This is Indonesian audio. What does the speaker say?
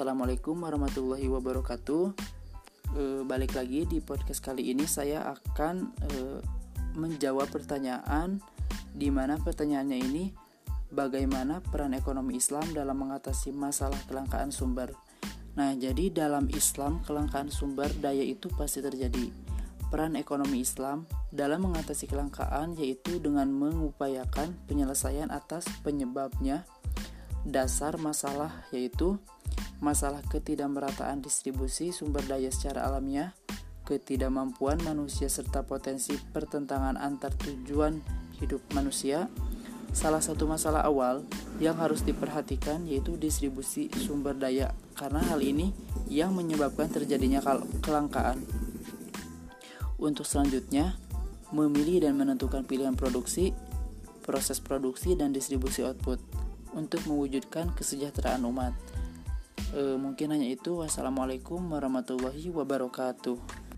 Assalamualaikum warahmatullahi wabarakatuh. E, balik lagi di podcast kali ini saya akan e, menjawab pertanyaan di mana pertanyaannya ini bagaimana peran ekonomi Islam dalam mengatasi masalah kelangkaan sumber. Nah, jadi dalam Islam kelangkaan sumber daya itu pasti terjadi. Peran ekonomi Islam dalam mengatasi kelangkaan yaitu dengan mengupayakan penyelesaian atas penyebabnya dasar masalah yaitu masalah ketidakmerataan distribusi sumber daya secara alamiah, ketidakmampuan manusia serta potensi pertentangan antar tujuan hidup manusia. Salah satu masalah awal yang harus diperhatikan yaitu distribusi sumber daya karena hal ini yang menyebabkan terjadinya kelangkaan. Untuk selanjutnya, memilih dan menentukan pilihan produksi, proses produksi dan distribusi output untuk mewujudkan kesejahteraan umat. E, mungkin hanya itu. Wassalamualaikum warahmatullahi wabarakatuh.